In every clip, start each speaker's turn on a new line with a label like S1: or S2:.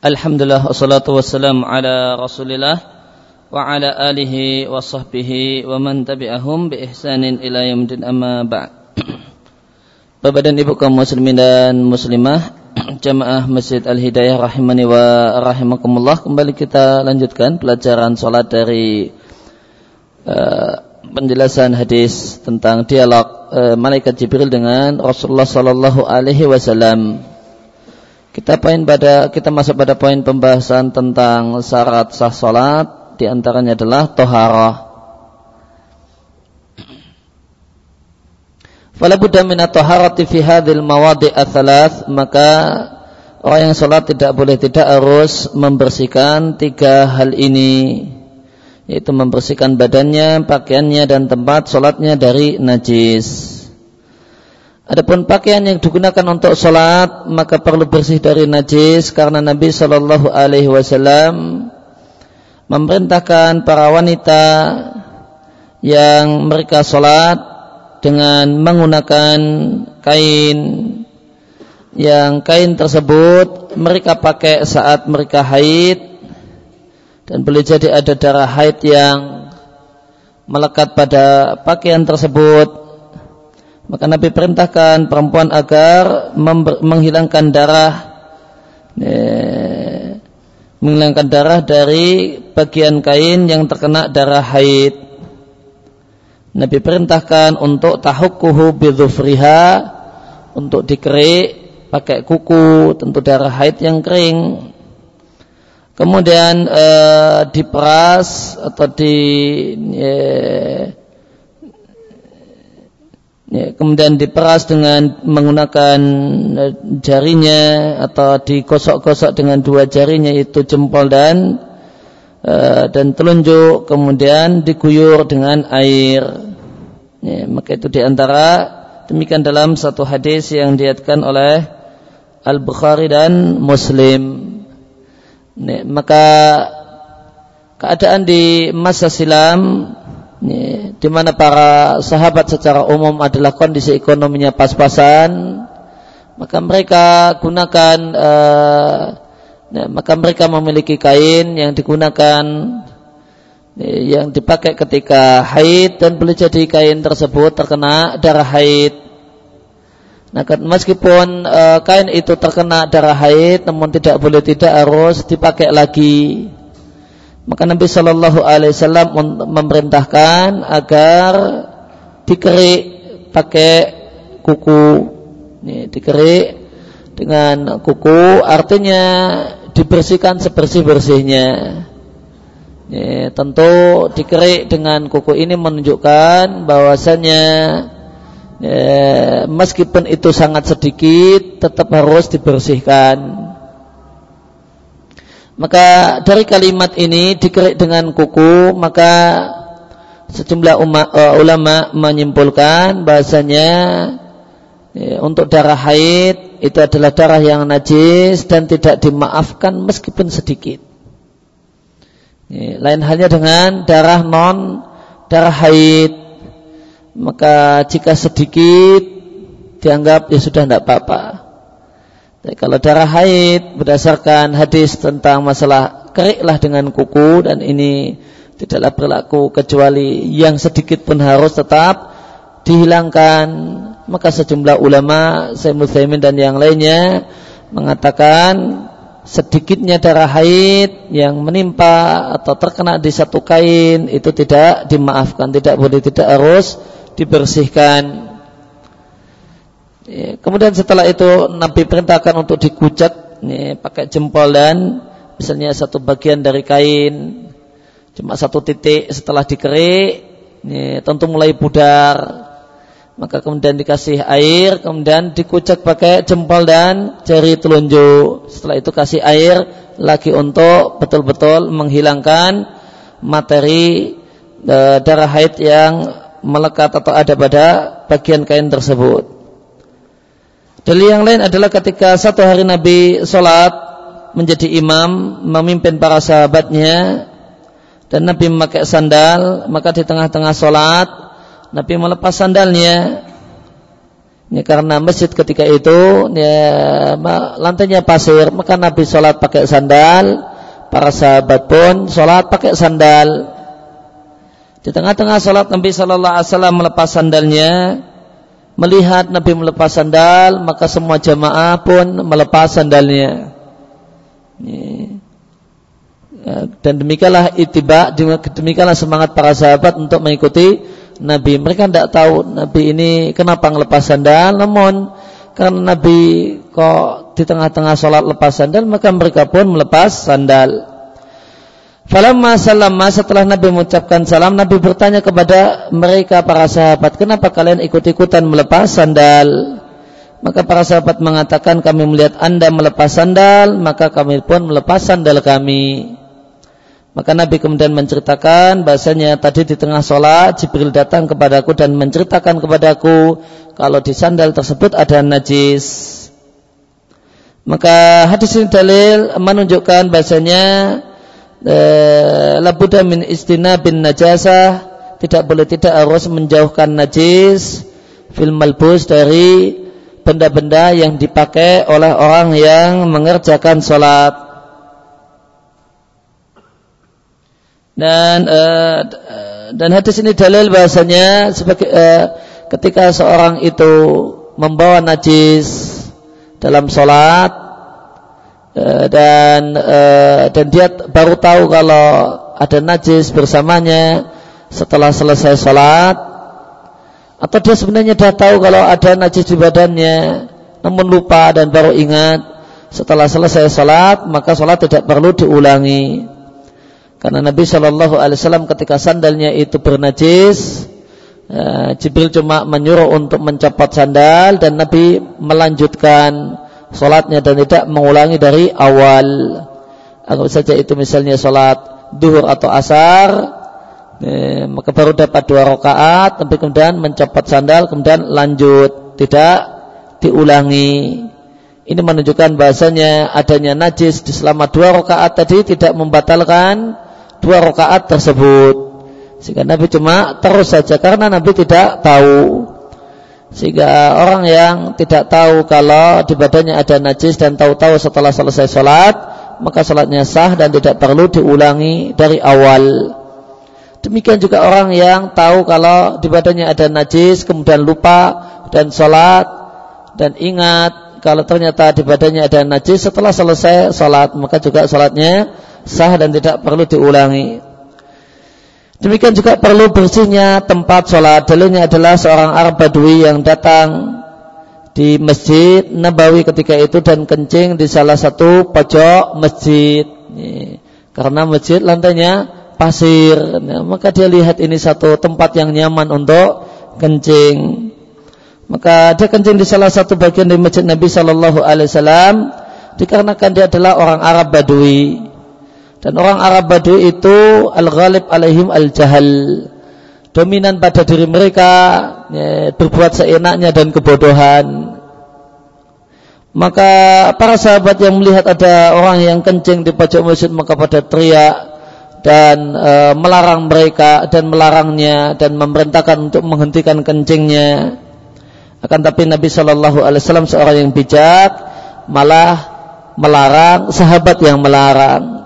S1: Alhamdulillah wassalatu wassalamu ala Rasulillah wa ala alihi wa sahbihi wa man tabi'ahum bi ihsanin ila yaumil amma ba'd. Bapak dan Ibu kaum muslimin dan muslimah, jamaah Masjid Al-Hidayah rahimani wa rahimakumullah. Kembali kita lanjutkan pelajaran salat dari uh, penjelasan hadis tentang dialog uh, malaikat Jibril dengan Rasulullah sallallahu alaihi wasallam. Kita poin pada kita masuk pada poin pembahasan tentang syarat sah salat di antaranya adalah toharah. Fala budda min at-taharati fi hadhil mawadi' ats maka orang yang salat tidak boleh tidak harus membersihkan tiga hal ini yaitu membersihkan badannya, pakaiannya dan tempat salatnya dari najis. Adapun pakaian yang digunakan untuk sholat maka perlu bersih dari najis karena Nabi Shallallahu Alaihi Wasallam memerintahkan para wanita yang mereka sholat dengan menggunakan kain yang kain tersebut mereka pakai saat mereka haid dan boleh jadi ada darah haid yang melekat pada pakaian tersebut maka Nabi perintahkan perempuan agar menghilangkan darah eh, menghilangkan darah dari bagian kain yang terkena darah haid. Nabi perintahkan untuk tahukkuhu bidhufriha untuk dikerik pakai kuku tentu darah haid yang kering. Kemudian eh, diperas atau di eh, ya, kemudian diperas dengan menggunakan eh, jarinya atau digosok-gosok dengan dua jarinya itu jempol dan uh, dan telunjuk kemudian diguyur dengan air. Ya, maka itu di antara demikian dalam satu hadis yang diatkan oleh Al Bukhari dan Muslim. Ya, maka keadaan di masa silam di mana para sahabat secara umum adalah kondisi ekonominya pas-pasan, maka mereka gunakan, uh, ya, maka mereka memiliki kain yang digunakan, ya, yang dipakai ketika haid dan boleh jadi kain tersebut terkena darah haid. Nah, meskipun uh, kain itu terkena darah haid, namun tidak boleh tidak harus dipakai lagi. Maka Nabi Shallallahu Alaihi Wasallam memerintahkan agar dikerik pakai kuku, Ini, dikerik dengan kuku, artinya dibersihkan sebersih bersihnya. Ini, tentu dikerik dengan kuku ini menunjukkan bahwasanya ya, meskipun itu sangat sedikit, tetap harus dibersihkan. Maka dari kalimat ini dikerik dengan kuku, maka sejumlah umat, uh, ulama menyimpulkan bahasanya ya, untuk darah haid itu adalah darah yang najis dan tidak dimaafkan meskipun sedikit. Ya, lain halnya dengan darah non darah haid, maka jika sedikit dianggap ya sudah tidak apa-apa. Jadi kalau darah haid berdasarkan hadis tentang masalah keriklah dengan kuku dan ini tidaklah berlaku kecuali yang sedikit pun harus tetap dihilangkan. Maka sejumlah ulama, Syekh Muthaimin dan yang lainnya mengatakan sedikitnya darah haid yang menimpa atau terkena di satu kain itu tidak dimaafkan, tidak boleh tidak harus dibersihkan. Ya, kemudian setelah itu Nabi perintahkan untuk dikucat ya, pakai jempol dan misalnya satu bagian dari kain cuma satu titik setelah dikerik ya, tentu mulai pudar. Maka kemudian dikasih air kemudian dikucek pakai jempol dan jari telunjuk. Setelah itu kasih air lagi untuk betul-betul menghilangkan materi e, darah haid yang melekat atau ada pada bagian kain tersebut Dalil yang lain adalah ketika satu hari Nabi sholat menjadi imam, memimpin para sahabatnya, dan Nabi memakai sandal, maka di tengah-tengah sholat, Nabi melepas sandalnya. Ya, karena masjid ketika itu ya, lantainya pasir, maka Nabi sholat pakai sandal, para sahabat pun sholat pakai sandal. Di tengah-tengah sholat Nabi Shallallahu Alaihi Wasallam melepas sandalnya, melihat Nabi melepas sandal, maka semua jamaah pun melepas sandalnya. Ya, dan demikianlah itiba, demikianlah semangat para sahabat untuk mengikuti Nabi. Mereka tidak tahu Nabi ini kenapa ngelepas sandal, namun karena Nabi kok di tengah-tengah sholat lepas sandal, maka mereka pun melepas sandal. Falamma salama setelah Nabi mengucapkan salam, Nabi bertanya kepada mereka para sahabat, kenapa kalian ikut-ikutan melepas sandal? Maka para sahabat mengatakan kami melihat anda melepas sandal, maka kami pun melepas sandal kami. Maka Nabi kemudian menceritakan bahasanya tadi di tengah sholat Jibril datang kepadaku dan menceritakan kepadaku kalau di sandal tersebut ada najis. Maka hadis ini dalil menunjukkan bahasanya labuda min istina bin najasah tidak boleh tidak harus menjauhkan najis fil malbus dari benda-benda yang dipakai oleh orang yang mengerjakan sholat. dan uh, dan hadis ini dalil bahasanya sebagai uh, ketika seorang itu membawa najis dalam sholat dan uh, dan dia baru tahu kalau ada najis bersamanya setelah selesai sholat. Atau dia sebenarnya sudah tahu kalau ada najis di badannya namun lupa dan baru ingat setelah selesai sholat maka sholat tidak perlu diulangi. Karena Nabi Shallallahu Alaihi Wasallam ketika sandalnya itu bernajis, eh, Jibril cuma menyuruh untuk mencopot sandal dan Nabi melanjutkan sholatnya dan tidak mengulangi dari awal. Anggap saja itu misalnya sholat duhur atau asar, eh, maka baru dapat dua rakaat, tapi kemudian mencopot sandal, kemudian lanjut, tidak diulangi. Ini menunjukkan bahasanya adanya najis di selama dua rakaat tadi tidak membatalkan dua rakaat tersebut. Sehingga Nabi cuma terus saja karena Nabi tidak tahu. Sehingga orang yang tidak tahu kalau di badannya ada najis dan tahu-tahu setelah selesai sholat, maka sholatnya sah dan tidak perlu diulangi dari awal. Demikian juga orang yang tahu kalau di badannya ada najis, kemudian lupa dan sholat dan ingat kalau ternyata di badannya ada najis setelah selesai sholat, maka juga sholatnya sah dan tidak perlu diulangi. Demikian juga perlu bersihnya tempat sholat. Dalilnya adalah seorang Arab Badui yang datang di masjid Nabawi ketika itu dan kencing di salah satu pojok masjid. Karena masjid lantainya pasir. Nah, maka dia lihat ini satu tempat yang nyaman untuk kencing. Maka dia kencing di salah satu bagian dari masjid Nabi Shallallahu Alaihi Wasallam dikarenakan dia adalah orang Arab Badui. Dan orang Arab Badui itu al-ghalib alaihim al-jahal. Dominan pada diri mereka ya, berbuat seenaknya dan kebodohan. Maka para sahabat yang melihat ada orang yang kencing di pojok masjid maka pada teriak dan e, melarang mereka dan melarangnya dan memerintahkan untuk menghentikan kencingnya. Akan tapi Nabi Shallallahu Alaihi Wasallam seorang yang bijak malah melarang sahabat yang melarang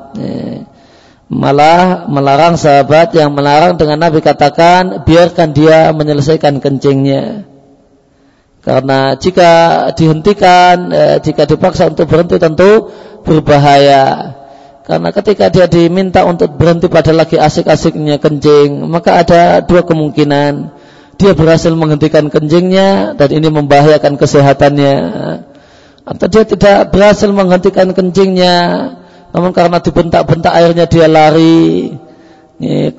S1: malah melarang sahabat yang melarang dengan Nabi katakan biarkan dia menyelesaikan kencingnya. Karena jika dihentikan eh, jika dipaksa untuk berhenti tentu berbahaya. Karena ketika dia diminta untuk berhenti pada lagi asik-asiknya kencing maka ada dua kemungkinan. Dia berhasil menghentikan kencingnya dan ini membahayakan kesehatannya. Atau dia tidak berhasil menghentikan kencingnya namun karena dibentak-bentak airnya dia lari.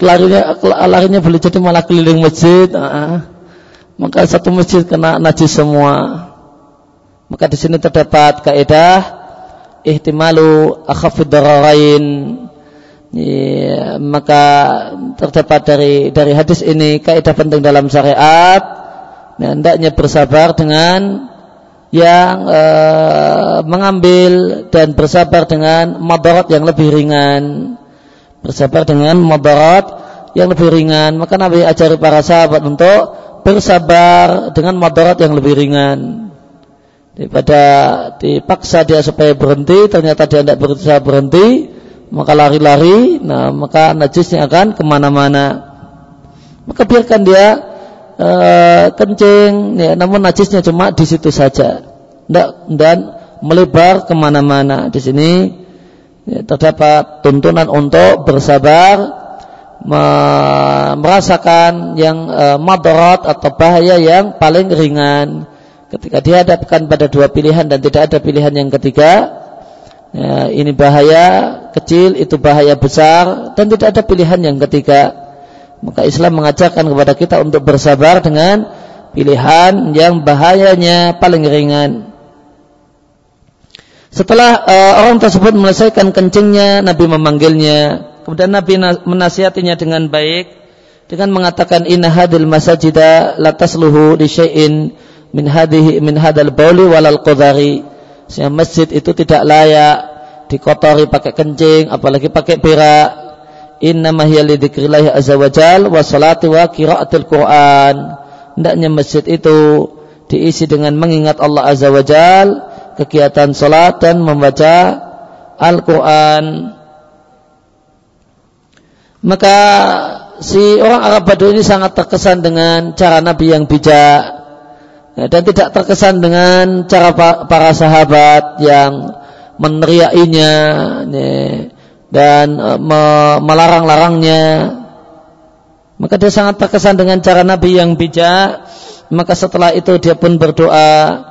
S1: Larinya, larinya boleh jadi malah keliling masjid. Nah, maka satu masjid kena najis semua. Maka di sini terdapat kaidah ihtimalu akhafid dararain. Ya, maka terdapat dari dari hadis ini kaidah penting dalam syariat. Nah, hendaknya bersabar dengan yang e, mengambil dan bersabar dengan madarat yang lebih ringan. Bersabar dengan madarat yang lebih ringan. Maka Nabi ajari para sahabat untuk bersabar dengan madarat yang lebih ringan daripada dipaksa dia supaya berhenti ternyata dia tidak berusaha berhenti maka lari-lari nah maka najisnya akan ke mana-mana maka biarkan dia uh, kencing ya, namun najisnya cuma di situ saja. Dan melebar ke mana-mana. Di sini ya, terdapat tuntunan untuk bersabar merasakan yang madarat atau bahaya yang paling ringan. Ketika dihadapkan pada dua pilihan dan tidak ada pilihan yang ketiga ya, ini bahaya kecil itu bahaya besar dan tidak ada pilihan yang ketiga maka Islam mengajarkan kepada kita untuk bersabar dengan pilihan yang bahayanya paling ringan setelah uh, orang tersebut menyelesaikan kencingnya Nabi memanggilnya kemudian Nabi menasihatinya dengan baik dengan mengatakan inna hadil masajida la tasluhu li syai'in min hadhihi min hadal bauli walal qadari. Sehingga masjid itu tidak layak dikotori pakai kencing apalagi pakai berak. Inna hiya li dzikrillah azza wajal wa salati wa qiraatil Qur'an. Hendaknya masjid itu diisi dengan mengingat Allah azza wajal, kegiatan salat dan membaca Al-Qur'an. Maka si orang Arab Badu ini sangat terkesan dengan cara Nabi yang bijak Ya, dan tidak terkesan dengan cara para sahabat yang meneriakinya ya, dan e, melarang-larangnya. Maka dia sangat terkesan dengan cara Nabi yang bijak. Maka setelah itu dia pun berdoa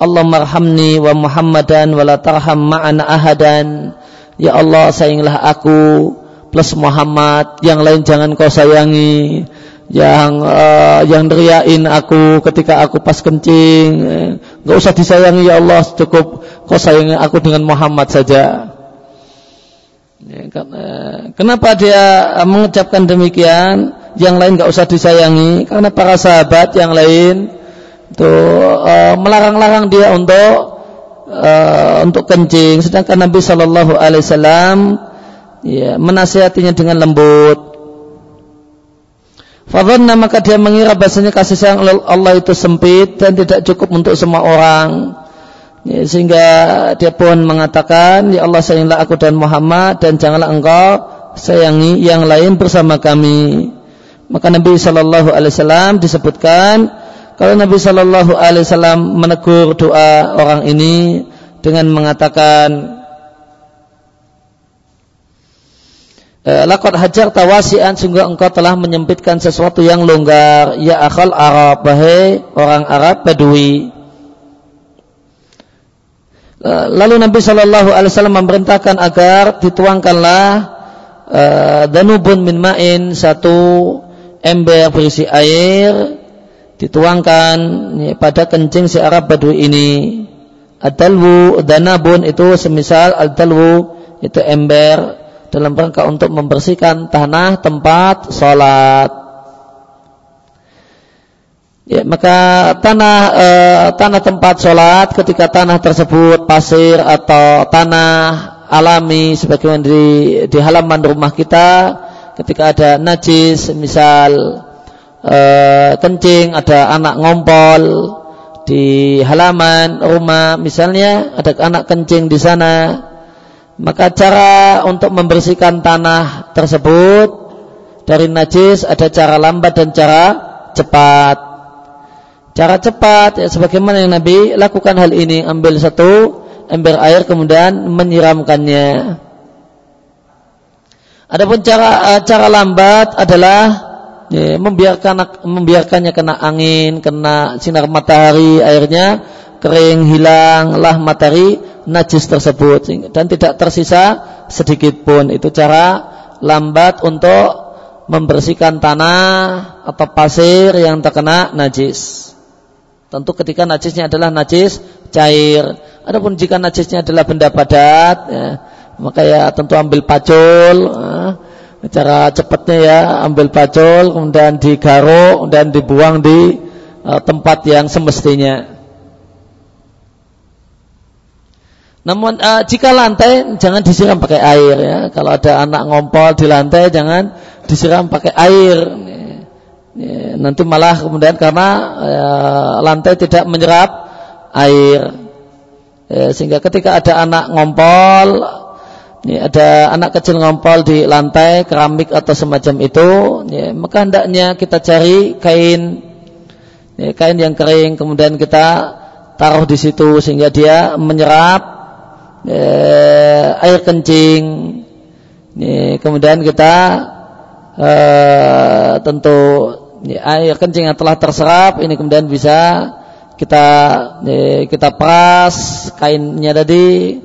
S1: Allah marhamni wa Muhammadan wa la tarham ma'ana ahadan. Ya Allah sayangilah aku plus Muhammad yang lain jangan kau sayangi. Yang uh, yang neriain aku ketika aku pas kencing. Nggak usah disayangi ya Allah cukup kau sayangi aku dengan Muhammad saja ya, uh, kenapa dia mengucapkan demikian? Yang lain nggak usah disayangi karena para sahabat yang lain itu uh, melarang-larang dia untuk untuk kencing. Sedangkan Nabi Shallallahu Alaihi Wasallam ya menasihatinya dengan lembut. Fadhanna maka dia mengira bahasanya kasih sayang Allah itu sempit dan tidak cukup untuk semua orang. Ya, sehingga dia pun mengatakan, Ya Allah sayangilah aku dan Muhammad dan janganlah engkau sayangi yang lain bersama kami. Maka Nabi Shallallahu Alaihi Wasallam disebutkan kalau Nabi Shallallahu Alaihi Wasallam menegur doa orang ini dengan mengatakan Eh, lakot hajar tawasian sehingga engkau telah menyempitkan sesuatu yang longgar ya akal Arab bahai orang Arab Badui lalu Nabi Shallallahu Alaihi Wasallam memerintahkan agar dituangkanlah uh, danubun min main satu ember berisi air dituangkan ya, pada kencing si Arab Badui ini adalwu danabun itu semisal adalwu itu ember dalam rangka untuk membersihkan tanah tempat sholat. Ya, maka tanah e, tanah tempat sholat ketika tanah tersebut pasir atau tanah alami sebagaimana di, di halaman rumah kita ketika ada najis misal e, kencing ada anak ngompol di halaman rumah misalnya ada anak kencing di sana maka cara untuk membersihkan tanah tersebut dari najis ada cara lambat dan cara cepat. Cara cepat ya, sebagaimana yang Nabi lakukan hal ini ambil satu ember air kemudian menyiramkannya. Adapun cara eh, cara lambat adalah ya, membiarkan membiarkannya kena angin, kena sinar matahari, airnya kering, hilanglah matahari najis tersebut dan tidak tersisa sedikit pun. Itu cara lambat untuk membersihkan tanah atau pasir yang terkena najis. Tentu ketika najisnya adalah najis cair. Adapun jika najisnya adalah benda padat, ya, maka ya tentu ambil pacul. Ya, cara cepatnya ya ambil pacul, kemudian digaruk dan dibuang di uh, tempat yang semestinya. Namun uh, jika lantai jangan disiram pakai air ya. Kalau ada anak ngompol di lantai jangan disiram pakai air. Ya, nanti malah kemudian karena ya, lantai tidak menyerap air. Ya, sehingga ketika ada anak ngompol, ya, ada anak kecil ngompol di lantai keramik atau semacam itu, ya, maka hendaknya kita cari kain ya, kain yang kering kemudian kita taruh di situ sehingga dia menyerap ya, air kencing. Ya, kemudian kita uh, tentu ya, air kencing yang telah terserap ini kemudian bisa kita ya, kita peras kainnya tadi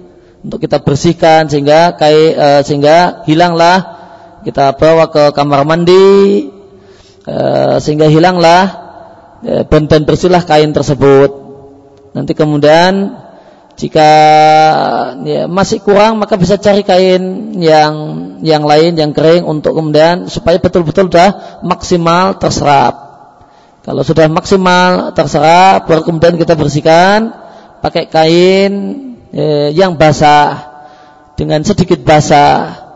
S1: untuk kita bersihkan sehingga kain uh, sehingga hilanglah kita bawa ke kamar mandi uh, sehingga hilanglah uh, dan bersihlah kain tersebut. Nanti kemudian jika ya, masih kurang maka bisa cari kain yang yang lain yang kering untuk kemudian supaya betul-betul sudah maksimal terserap. Kalau sudah maksimal terserap baru kemudian kita bersihkan pakai kain ya, yang basah dengan sedikit basah.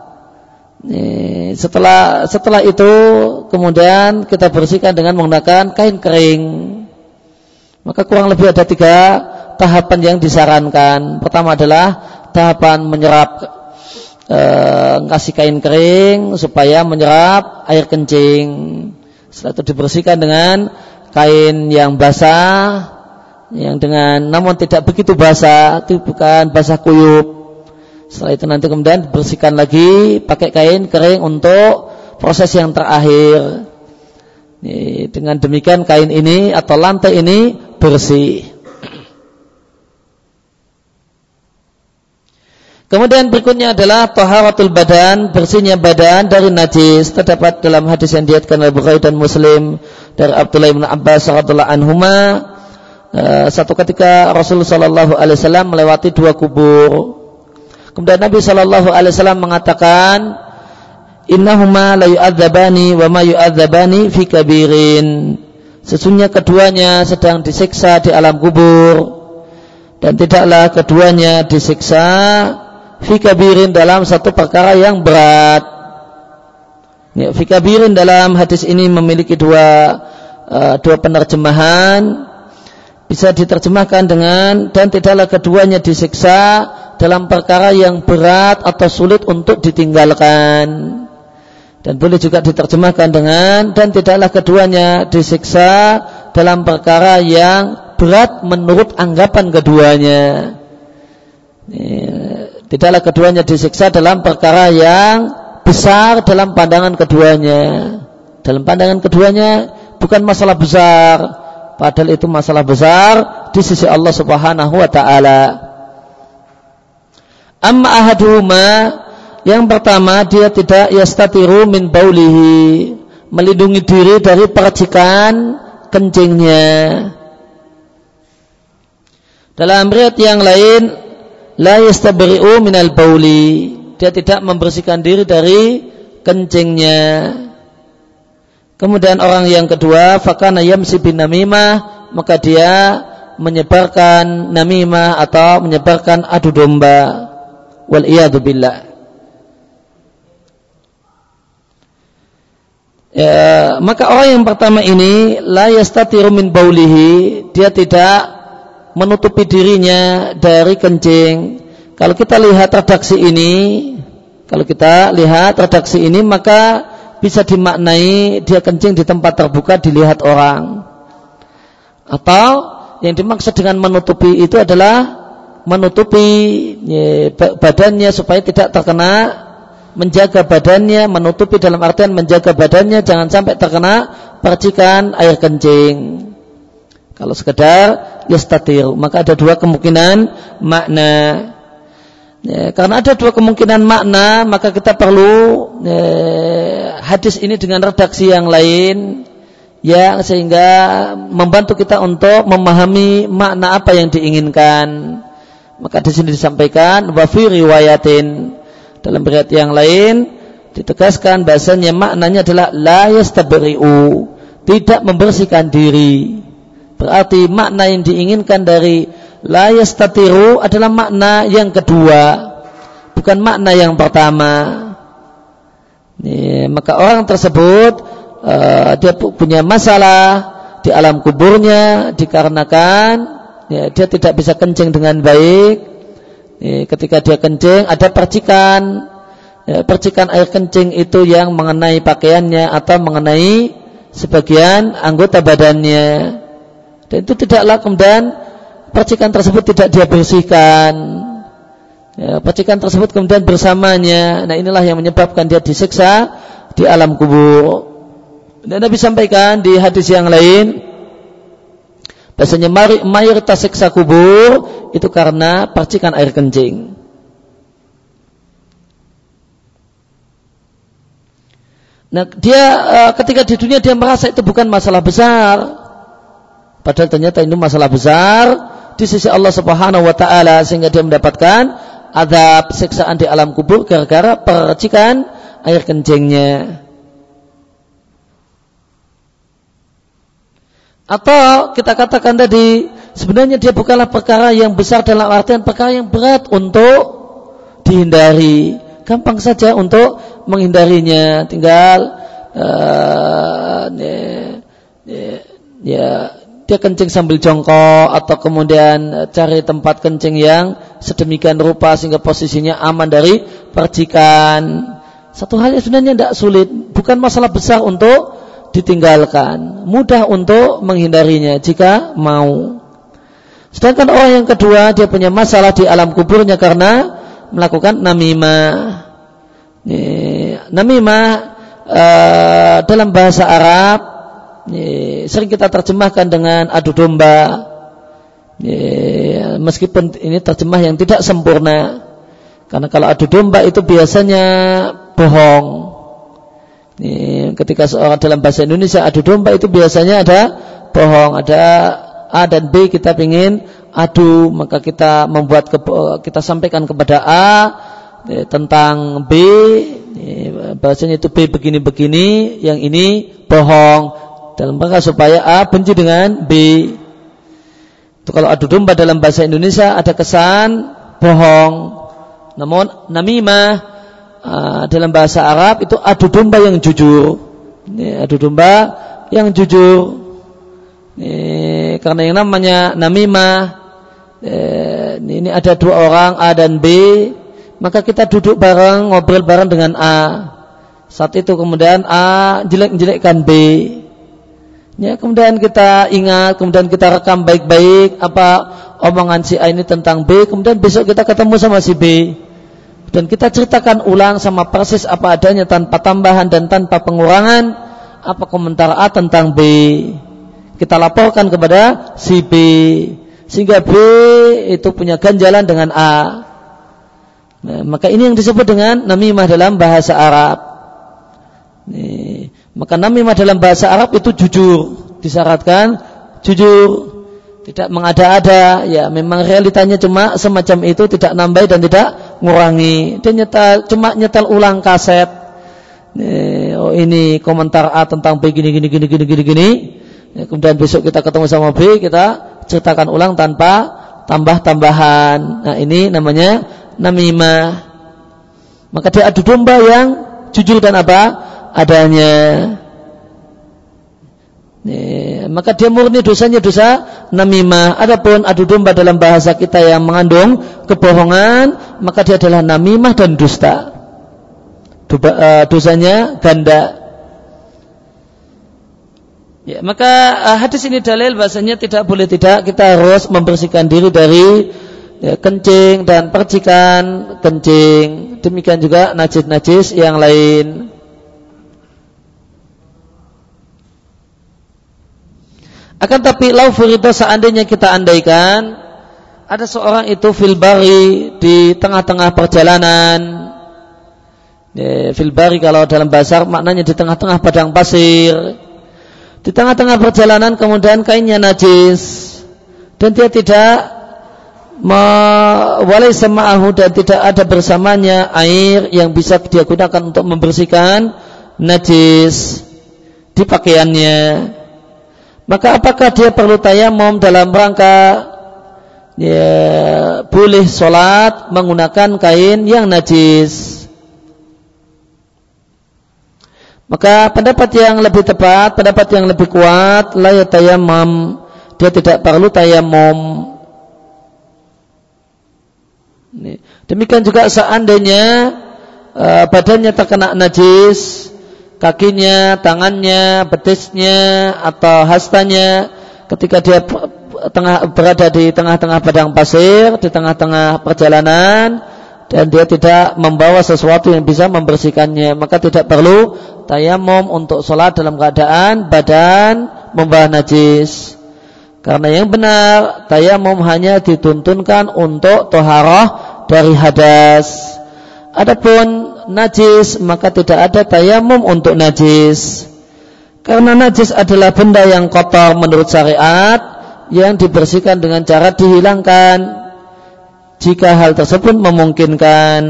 S1: Ya, setelah setelah itu kemudian kita bersihkan dengan menggunakan kain kering. Maka kurang lebih ada tiga tahapan yang disarankan. Pertama adalah tahapan menyerap e, kasih kain kering supaya menyerap air kencing. Setelah itu dibersihkan dengan kain yang basah yang dengan namun tidak begitu basah, itu bukan basah kuyup. Setelah itu nanti kemudian bersihkan lagi pakai kain kering untuk proses yang terakhir. Dengan demikian kain ini atau lantai ini bersih. Kemudian berikutnya adalah taharatul badan, bersihnya badan dari najis. Terdapat dalam hadis yang diatkan oleh Bukhari dan Muslim dari Abdullah bin Abbas radhiyallahu anhuma eh, satu ketika Rasulullah sallallahu alaihi wasallam melewati dua kubur. Kemudian Nabi sallallahu alaihi wasallam mengatakan, "Innahuma la yu'adzabani wa ma yu'adzabani fi kabirin." Sesungguhnya keduanya sedang disiksa di alam kubur dan tidaklah keduanya disiksa fikabirin dalam satu perkara yang berat. Ya, fikabirin dalam hadis ini memiliki dua uh, dua penerjemahan. Bisa diterjemahkan dengan dan tidaklah keduanya disiksa dalam perkara yang berat atau sulit untuk ditinggalkan. Dan boleh juga diterjemahkan dengan dan tidaklah keduanya disiksa dalam perkara yang berat menurut anggapan keduanya. Ya, Tidaklah keduanya disiksa dalam perkara yang besar dalam pandangan keduanya. Dalam pandangan keduanya bukan masalah besar, padahal itu masalah besar di sisi Allah Subhanahu wa taala. Amma ahaduhuma yang pertama dia tidak yastatiru min baulihi melindungi diri dari percikan kencingnya. Dalam riwayat yang lain la yastabri'u minal bauli. Dia tidak membersihkan diri dari kencingnya. Kemudian orang yang kedua, fakana yamsi bin namimah, maka dia menyebarkan namimah atau menyebarkan adu domba. Wal iyadu billah. Ya, maka orang yang pertama ini la yastatiru min baulihi, dia tidak menutupi dirinya dari kencing. Kalau kita lihat redaksi ini, kalau kita lihat redaksi ini maka bisa dimaknai dia kencing di tempat terbuka dilihat orang. Atau yang dimaksud dengan menutupi itu adalah menutupi ya, badannya supaya tidak terkena menjaga badannya, menutupi dalam artian menjaga badannya jangan sampai terkena percikan air kencing. Kalau sekedar yastatir, maka ada dua kemungkinan makna. Ya, karena ada dua kemungkinan makna, maka kita perlu ya, hadis ini dengan redaksi yang lain, ya sehingga membantu kita untuk memahami makna apa yang diinginkan. Maka di sini disampaikan wafi riwayatin dalam riwayat yang lain ditegaskan bahasanya maknanya adalah la yastabri'u, tidak membersihkan diri. Berarti makna yang diinginkan dari la yastatiru adalah makna yang kedua, bukan makna yang pertama. Ini, maka orang tersebut uh, dia punya masalah di alam kuburnya dikarenakan ya, dia tidak bisa kencing dengan baik. Ya, ketika dia kencing ada percikan, ya, percikan air kencing itu yang mengenai pakaiannya atau mengenai sebagian anggota badannya. Dan itu tidaklah kemudian percikan tersebut tidak dia bersihkan. Ya, percikan tersebut kemudian bersamanya. Nah inilah yang menyebabkan dia disiksa di alam kubur. Dan Nabi sampaikan di hadis yang lain, bahasanya mayoritas siksa kubur itu karena percikan air kencing. Nah, dia eh, ketika di dunia dia merasa itu bukan masalah besar. Padahal ternyata itu masalah besar di sisi Allah Subhanahu wa taala sehingga dia mendapatkan azab siksaan di alam kubur gara-gara percikan air kencingnya. Atau kita katakan tadi sebenarnya dia bukanlah perkara yang besar dalam artian perkara yang berat untuk dihindari. Gampang saja untuk menghindarinya. Tinggal uh, ya, ya, ya dia kencing sambil jongkok atau kemudian cari tempat kencing yang sedemikian rupa sehingga posisinya aman dari percikan. Satu hal yang sebenarnya tidak sulit, bukan masalah besar untuk ditinggalkan, mudah untuk menghindarinya jika mau. Sedangkan orang yang kedua dia punya masalah di alam kuburnya karena melakukan namimah. Namimah uh, dalam bahasa Arab sering kita terjemahkan dengan adu domba. Meskipun ini terjemah yang tidak sempurna. Karena kalau adu domba itu biasanya bohong. Ketika seorang dalam bahasa Indonesia adu domba itu biasanya ada bohong, ada A dan B kita ingin adu, maka kita membuat kita sampaikan kepada A tentang B, ya, bahasanya itu B begini-begini, yang ini bohong dalam rangka supaya A benci dengan B. Itu kalau adu domba dalam bahasa Indonesia ada kesan bohong. Namun namimah uh, dalam bahasa Arab itu adu domba yang jujur. Ini adu domba yang jujur. Ini, karena yang namanya namimah eh, ini ada dua orang A dan B, maka kita duduk bareng ngobrol bareng dengan A. Saat itu kemudian A jelek-jelekkan B. Ya, kemudian kita ingat, kemudian kita rekam baik-baik apa omongan si A ini tentang B, kemudian besok kita ketemu sama si B. Dan kita ceritakan ulang sama persis apa adanya tanpa tambahan dan tanpa pengurangan apa komentar A tentang B. Kita laporkan kepada si B sehingga B itu punya ganjalan dengan A. Nah, maka ini yang disebut dengan namimah dalam bahasa Arab. Nih, maka namimah dalam bahasa Arab itu jujur disyaratkan jujur tidak mengada-ada ya memang realitanya cuma semacam itu tidak nambah dan tidak ngurangi. Dia nyetel cuma nyetel ulang kaset. Nih, oh ini komentar A tentang B gini gini gini gini gini gini. Ya, kemudian besok kita ketemu sama B kita ceritakan ulang tanpa tambah-tambahan. Nah ini namanya namimah. Maka dia adu domba yang jujur dan apa adanya Nih, maka dia murni dosanya dosa namimah. Adapun adu domba dalam bahasa kita yang mengandung kebohongan, maka dia adalah namimah dan dusta. Eh, dosanya ganda. Ya, maka uh, hadis ini dalil bahasanya tidak boleh tidak kita harus membersihkan diri dari ya, kencing dan percikan kencing. Demikian juga najis-najis yang lain. Akan tapi lau furito seandainya kita andaikan ada seorang itu filbari di tengah-tengah perjalanan. Ya, filbari kalau dalam bahasa maknanya di tengah-tengah padang pasir. Di tengah-tengah perjalanan kemudian kainnya najis dan dia tidak walai sema'ahu dan tidak ada bersamanya air yang bisa dia gunakan untuk membersihkan najis di pakaiannya maka apakah dia perlu tayamum dalam rangka ya, boleh sholat menggunakan kain yang najis? Maka pendapat yang lebih tepat, pendapat yang lebih kuat, la yatayammam, dia tidak perlu tayamum. Demikian juga seandainya uh, badannya terkena najis, kakinya, tangannya, betisnya atau hastanya. Ketika dia tengah berada di tengah-tengah padang pasir, di tengah-tengah perjalanan, dan dia tidak membawa sesuatu yang bisa membersihkannya maka tidak perlu tayamum untuk sholat dalam keadaan badan membawa najis. Karena yang benar tayamum hanya dituntunkan untuk toharoh dari hadas. Adapun najis maka tidak ada tayamum untuk najis karena najis adalah benda yang kotor menurut syariat yang dibersihkan dengan cara dihilangkan jika hal tersebut memungkinkan.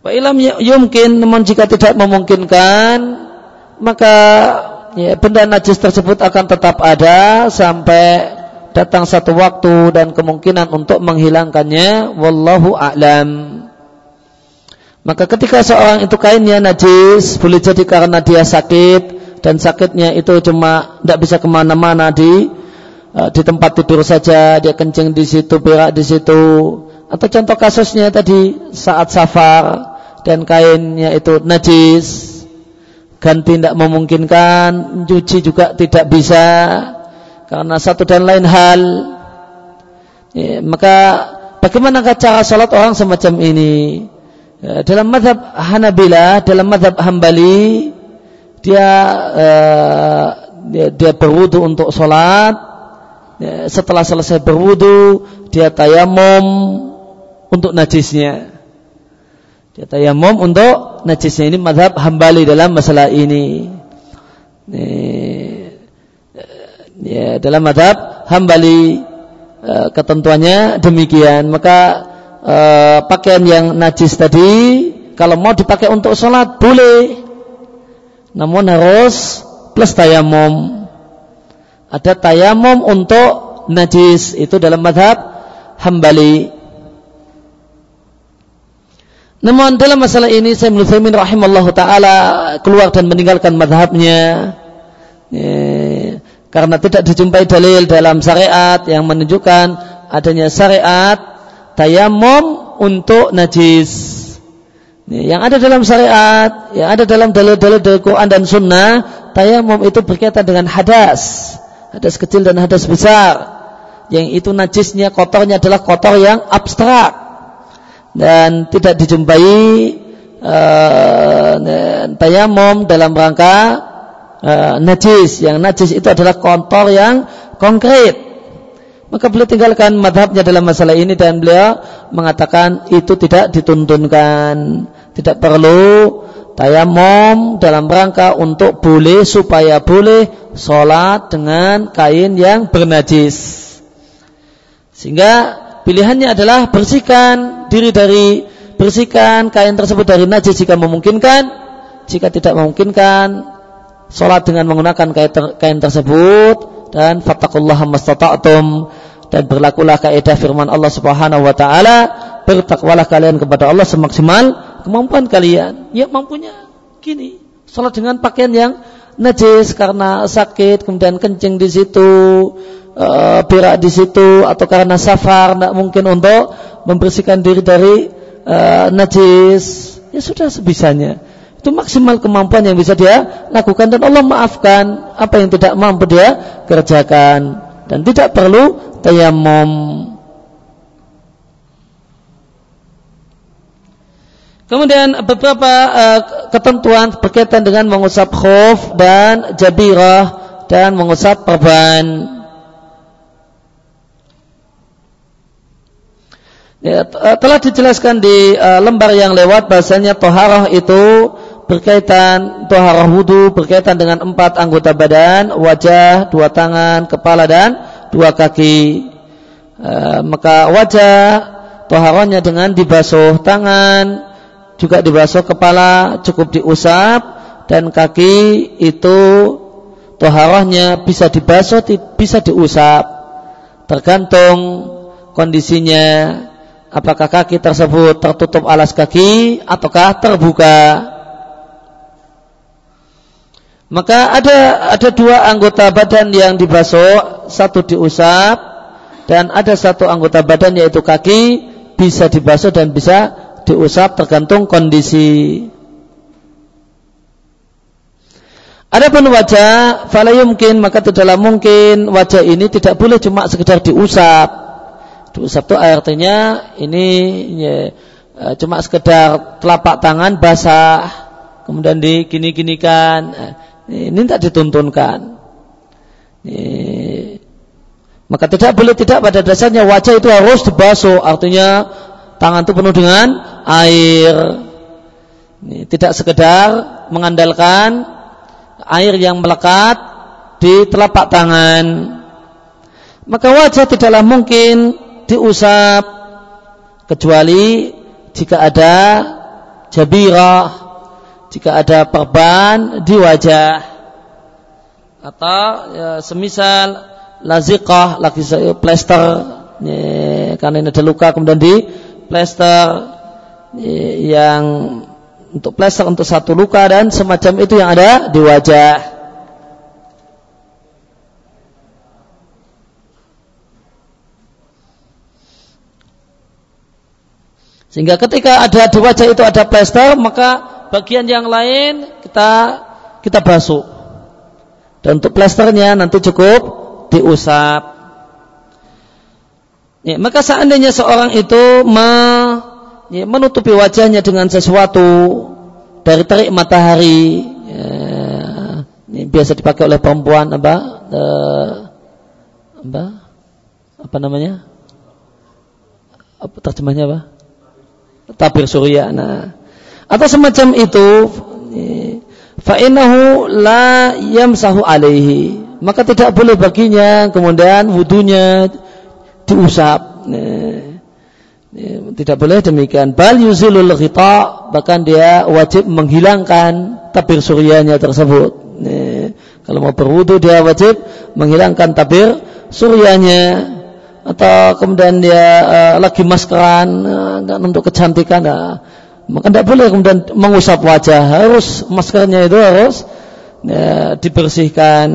S1: Wa ilam ya, yumkin namun jika tidak memungkinkan maka ya, benda najis tersebut akan tetap ada sampai datang satu waktu dan kemungkinan untuk menghilangkannya wallahu a'lam. Maka ketika seorang itu kainnya najis boleh jadi karena dia sakit dan sakitnya itu cuma tidak bisa ke mana-mana di Eh, di tempat tidur saja dia kencing di situ berak di situ. Atau contoh kasusnya tadi saat safar dan kainnya itu najis ganti tidak memungkinkan cuci juga tidak bisa karena satu dan lain hal. Ya, maka bagaimana cara sholat orang semacam ini dalam madhab Hanabila dalam madhab Hambali dia uh, dia, dia berwudu untuk sholat ya, setelah selesai berwudu dia tayamum untuk najisnya. Dia tayamum untuk najisnya ini madhab hambali dalam masalah ini. Ya, dalam madhab hambali eh, ketentuannya demikian. Maka eh, pakaian yang najis tadi kalau mau dipakai untuk sholat boleh, namun harus plus tayamum. Ada tayamum untuk najis itu dalam madhab hambali. Namun dalam masalah ini saya Nusaimin rahimahullah ta'ala keluar dan meninggalkan madhabnya. Ya, karena tidak dijumpai dalil dalam syariat yang menunjukkan adanya syariat tayamum untuk najis yang ada dalam syariat, yang ada dalam dalil-dalil dari Quran dan Sunnah, tayamum itu berkaitan dengan hadas hadas kecil dan hadas besar. Yang itu najisnya, kotornya adalah kotor yang abstrak dan tidak dijumpai uh, tayamum dalam rangka uh, najis. Yang najis itu adalah kotor yang konkret. Maka beliau tinggalkan madhabnya dalam masalah ini dan beliau mengatakan itu tidak dituntunkan. Tidak perlu tayamum dalam rangka untuk boleh supaya boleh sholat dengan kain yang bernajis. Sehingga pilihannya adalah bersihkan diri dari bersihkan kain tersebut dari najis jika memungkinkan. Jika tidak memungkinkan, sholat dengan menggunakan kain, ter, kain tersebut dan fattakullaha mastata'tum dan berlakulah kaidah firman Allah Subhanahu wa taala bertakwalah kalian kepada Allah semaksimal kemampuan kalian. Ya mampunya gini. Salat dengan pakaian yang najis karena sakit, kemudian kencing di situ, e, berak di situ, atau karena safar, tidak mungkin untuk membersihkan diri dari e, najis. Ya sudah sebisanya. Itu maksimal kemampuan yang bisa dia lakukan dan Allah maafkan apa yang tidak mampu dia kerjakan dan tidak perlu tayamum. Kemudian beberapa uh, ketentuan berkaitan dengan mengusap khuf dan jabirah dan mengusap perban. Ya, eh, telah dijelaskan di uh, lembar yang lewat bahasanya toharah itu berkaitan toharah wudhu berkaitan dengan empat anggota badan, wajah, dua tangan, kepala dan dua kaki. Uh, maka wajah toharahnya dengan dibasuh tangan, juga dibasuh kepala cukup diusap dan kaki itu toharahnya bisa dibasuh bisa diusap tergantung kondisinya apakah kaki tersebut tertutup alas kaki ataukah terbuka Maka ada ada dua anggota badan yang dibasuh, satu diusap dan ada satu anggota badan yaitu kaki bisa dibasuh dan bisa diusap tergantung kondisi. Adapun wajah, fala mungkin maka tidaklah mungkin wajah ini tidak boleh cuma sekedar diusap. Diusap itu artinya ini ya, eh, cuma sekedar telapak tangan basah, kemudian digini-ginikan. Eh, ini tidak dituntunkan. Ini, maka tidak boleh tidak pada dasarnya wajah itu harus dibasuh. Artinya tangan itu penuh dengan air. Tidak sekedar mengandalkan air yang melekat di telapak tangan. Maka wajah tidaklah mungkin diusap kecuali jika ada jabirah jika ada perban di wajah atau ya, semisal laziqah lagi plester ya, karena ini ada luka kemudian di plester ya, yang untuk plester untuk satu luka dan semacam itu yang ada di wajah. Sehingga ketika ada di wajah itu ada plester, maka bagian yang lain kita kita basuh. Dan untuk plasternya nanti cukup diusap. Ya, maka seandainya seorang itu me, ya, menutupi wajahnya dengan sesuatu dari terik matahari, ya, ini biasa dipakai oleh perempuan apa? Uh, apa? Apa namanya? Apa terjemahnya apa? Tabir surya. Nah, atau semacam itu fa'inahu la yamsahu alaihi. Maka tidak boleh baginya kemudian wudunya diusap. Tidak boleh demikian. Bal yuzilul ghita bahkan dia wajib menghilangkan tabir suryanya tersebut. Kalau mau berwudu dia wajib menghilangkan tabir suryanya. Atau kemudian dia uh, lagi maskeran uh, untuk kecantikan. Uh, maka tidak boleh kemudian mengusap wajah. Harus maskernya itu harus ya, dibersihkan.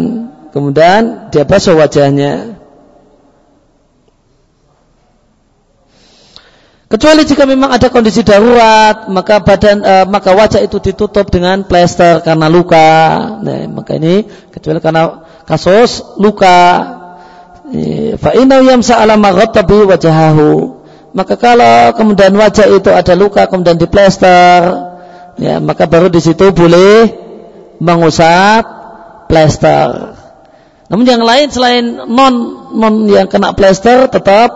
S1: Kemudian dia basuh wajahnya. Kecuali jika memang ada kondisi darurat maka badan uh, maka wajah itu ditutup dengan plester karena luka. Nah, maka ini kecuali karena kasus luka. Fa inna yamsa ala maghtabi wajahahu maka kalau kemudian wajah itu ada luka kemudian diplester, ya maka baru di situ boleh mengusap plester. Namun yang lain selain non non yang kena plester tetap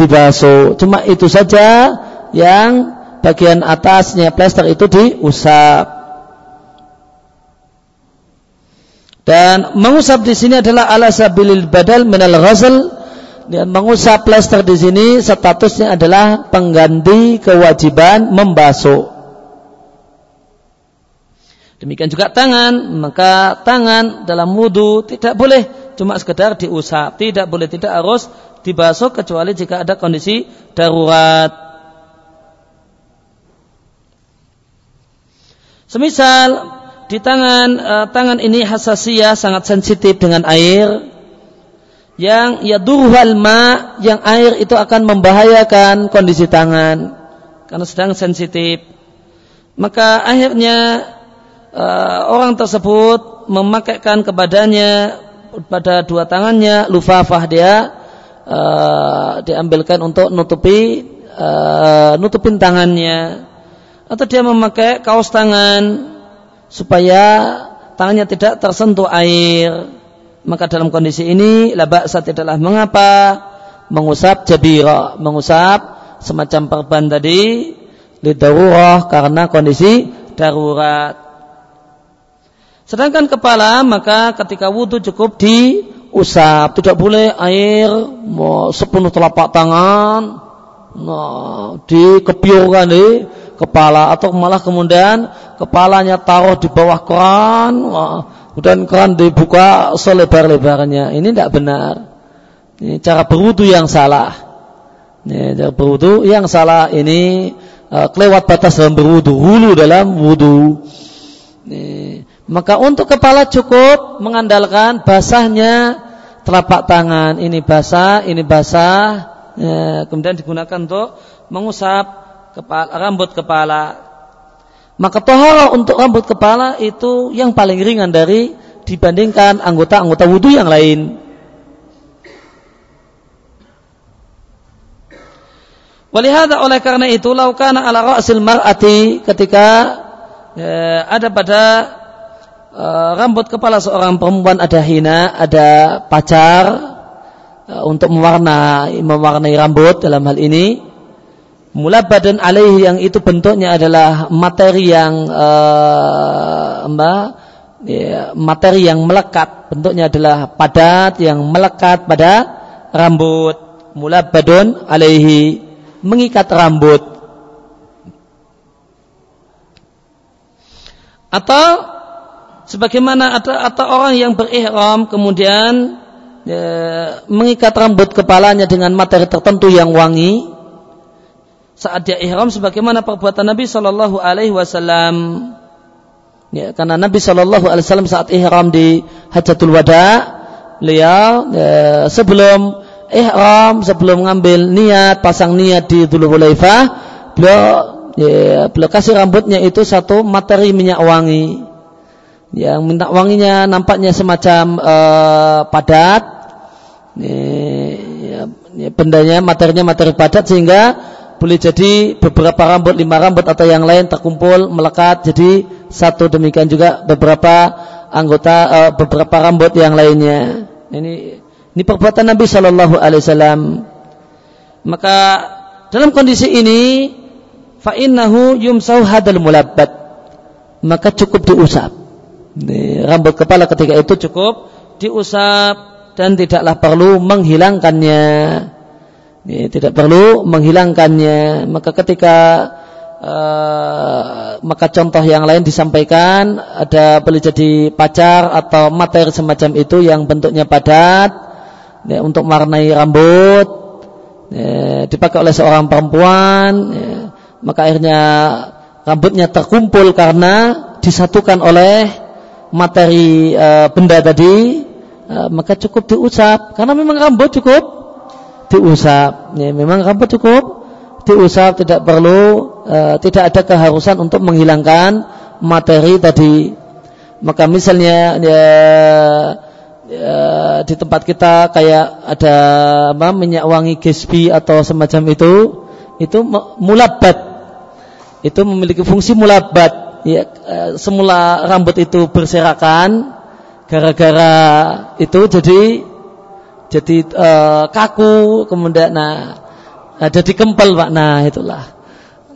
S1: dibasuh. Cuma itu saja yang bagian atasnya plester itu diusap. Dan mengusap di sini adalah ala sabilil badal minal ghazal mengusap plester di sini statusnya adalah pengganti kewajiban membasuh. Demikian juga tangan, maka tangan dalam wudhu tidak boleh cuma sekedar diusap, tidak boleh tidak harus dibasuh kecuali jika ada kondisi darurat. Semisal di tangan uh, tangan ini hasasiyah sangat sensitif dengan air, yang yadurhal ma yang air itu akan membahayakan kondisi tangan. Karena sedang sensitif. Maka akhirnya uh, orang tersebut memakaikan kepadanya pada dua tangannya lufafah dia uh, diambilkan untuk nutupi uh, nutupin tangannya. Atau dia memakai kaos tangan supaya tangannya tidak tersentuh air maka dalam kondisi ini labaksa tidaklah mengapa mengusap jabira, mengusap semacam perban tadi lidarurah karena kondisi darurat. Sedangkan kepala maka ketika wudhu cukup diusap, tidak boleh air mau sepenuh telapak tangan, nah, dikepiurkan di kepala atau malah kemudian kepalanya taruh di bawah keran, wah, dan keran dibuka selebar-lebarnya. Ini tidak benar. Ini cara berwudu yang salah. Ini cara berwudu yang salah ini uh, kelewat batas dalam berwudu, hulu dalam wudu. Ini, Maka untuk kepala cukup mengandalkan basahnya telapak tangan. Ini basah, ini basah. Ya, kemudian digunakan untuk mengusap kepala, rambut kepala. Maka tohara untuk rambut kepala itu yang paling ringan dari dibandingkan anggota-anggota wudhu yang lain. Walihada oleh karena itu laukana ala ra'sil mar'ati ketika ya, ada pada uh, rambut kepala seorang perempuan ada hina, ada pacar uh, untuk mewarnai mewarnai rambut dalam hal ini mula badan alaih yang itu bentuknya adalah materi yang uh, mbak ya, materi yang melekat. Bentuknya adalah padat yang melekat pada rambut. Mula badun alaihi mengikat rambut. Atau sebagaimana atau, atau orang yang berihram kemudian ya, mengikat rambut kepalanya dengan materi tertentu yang wangi saat dia ihram sebagaimana perbuatan Nabi Shallallahu Alaihi Wasallam. Ya, karena Nabi Shallallahu Alaihi Wasallam saat ihram di Hajatul Wada beliau ya, sebelum ihram sebelum ngambil niat pasang niat di Dhul Hulaifah beliau ya, beliau kasih rambutnya itu satu materi minyak wangi. Yang minyak wanginya nampaknya semacam uh, padat. Ya, ya, bendanya materinya materi padat sehingga boleh jadi beberapa rambut lima rambut atau yang lain terkumpul melekat jadi satu demikian juga beberapa anggota uh, beberapa rambut yang lainnya ini ini perbuatan Nabi Shallallahu Alaihi Wasallam. Maka dalam kondisi ini, fa'innahu yumsau hadal mulabbat. Maka cukup diusap. Ini, rambut kepala ketika itu cukup diusap dan tidaklah perlu menghilangkannya. Ini, tidak perlu menghilangkannya. Maka ketika Uh, maka contoh yang lain disampaikan ada boleh jadi pacar atau materi semacam itu yang bentuknya padat ya, untuk mewarnai rambut ya, dipakai oleh seorang perempuan ya, maka akhirnya rambutnya terkumpul karena disatukan oleh materi e, benda tadi e, maka cukup diusap karena memang rambut cukup diusap. Ya, memang rambut cukup? Diusap tidak perlu e, tidak ada keharusan untuk menghilangkan materi tadi. Maka misalnya ya, ya, di tempat kita kayak ada apa, minyak wangi gesbi atau semacam itu itu mulabat. Itu memiliki fungsi mulabat. Ya eh, semula rambut itu berserakan gara-gara itu jadi jadi uh, kaku kemudian nah jadi kempel pak nah itulah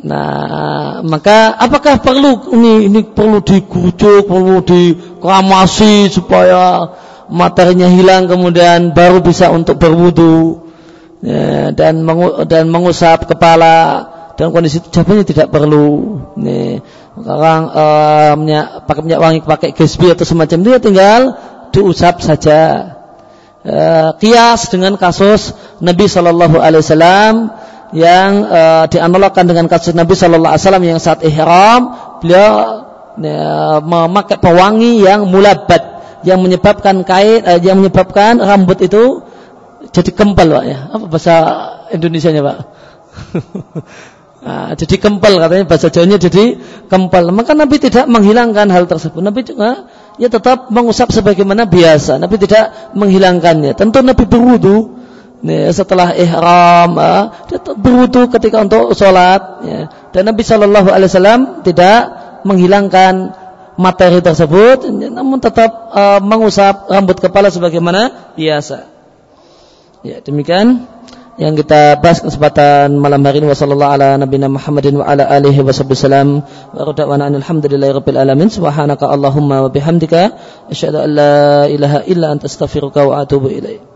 S1: nah maka apakah perlu ini ini perlu digujuk perlu dikramasi supaya materinya hilang kemudian baru bisa untuk berwudu ya, dan mengu, dan mengusap kepala dalam kondisi itu jawabannya tidak perlu. Nih, orang uh, minyak, pakai minyak wangi pakai gesbi atau semacam itu ya tinggal diusap saja. Uh, kias dengan kasus Nabi Shallallahu Alaihi Wasallam yang uh, dianalogkan dengan kasus Nabi Shallallahu Alaihi Wasallam yang saat ihram beliau uh, memakai pewangi yang mulabat yang menyebabkan kait eh, yang menyebabkan rambut itu jadi kempel pak ya. Apa bahasa Indonesia nya pak? Nah, jadi kempel katanya bahasa Jawanya jadi kempel maka Nabi tidak menghilangkan hal tersebut. Nabi juga ya tetap mengusap sebagaimana biasa Nabi tidak menghilangkannya tentu Nabi berwudu nih, setelah ihram uh, dia berwudu ketika untuk sholat ya. dan Nabi Shallallahu Alaihi Wasallam tidak menghilangkan materi tersebut namun tetap uh, mengusap rambut kepala sebagaimana biasa. Ya, demikian yang kita bahas kesempatan malam hari ini. Wasallallahu ala nabiyina Muhammadin wa ala alihi wasallam wa radwana alhamdulillahi rabbil alamin. Subhanaka allahumma wa bihamdika. Asyhadu an la ilaha illa anta astaghfiruka wa atubu ilaik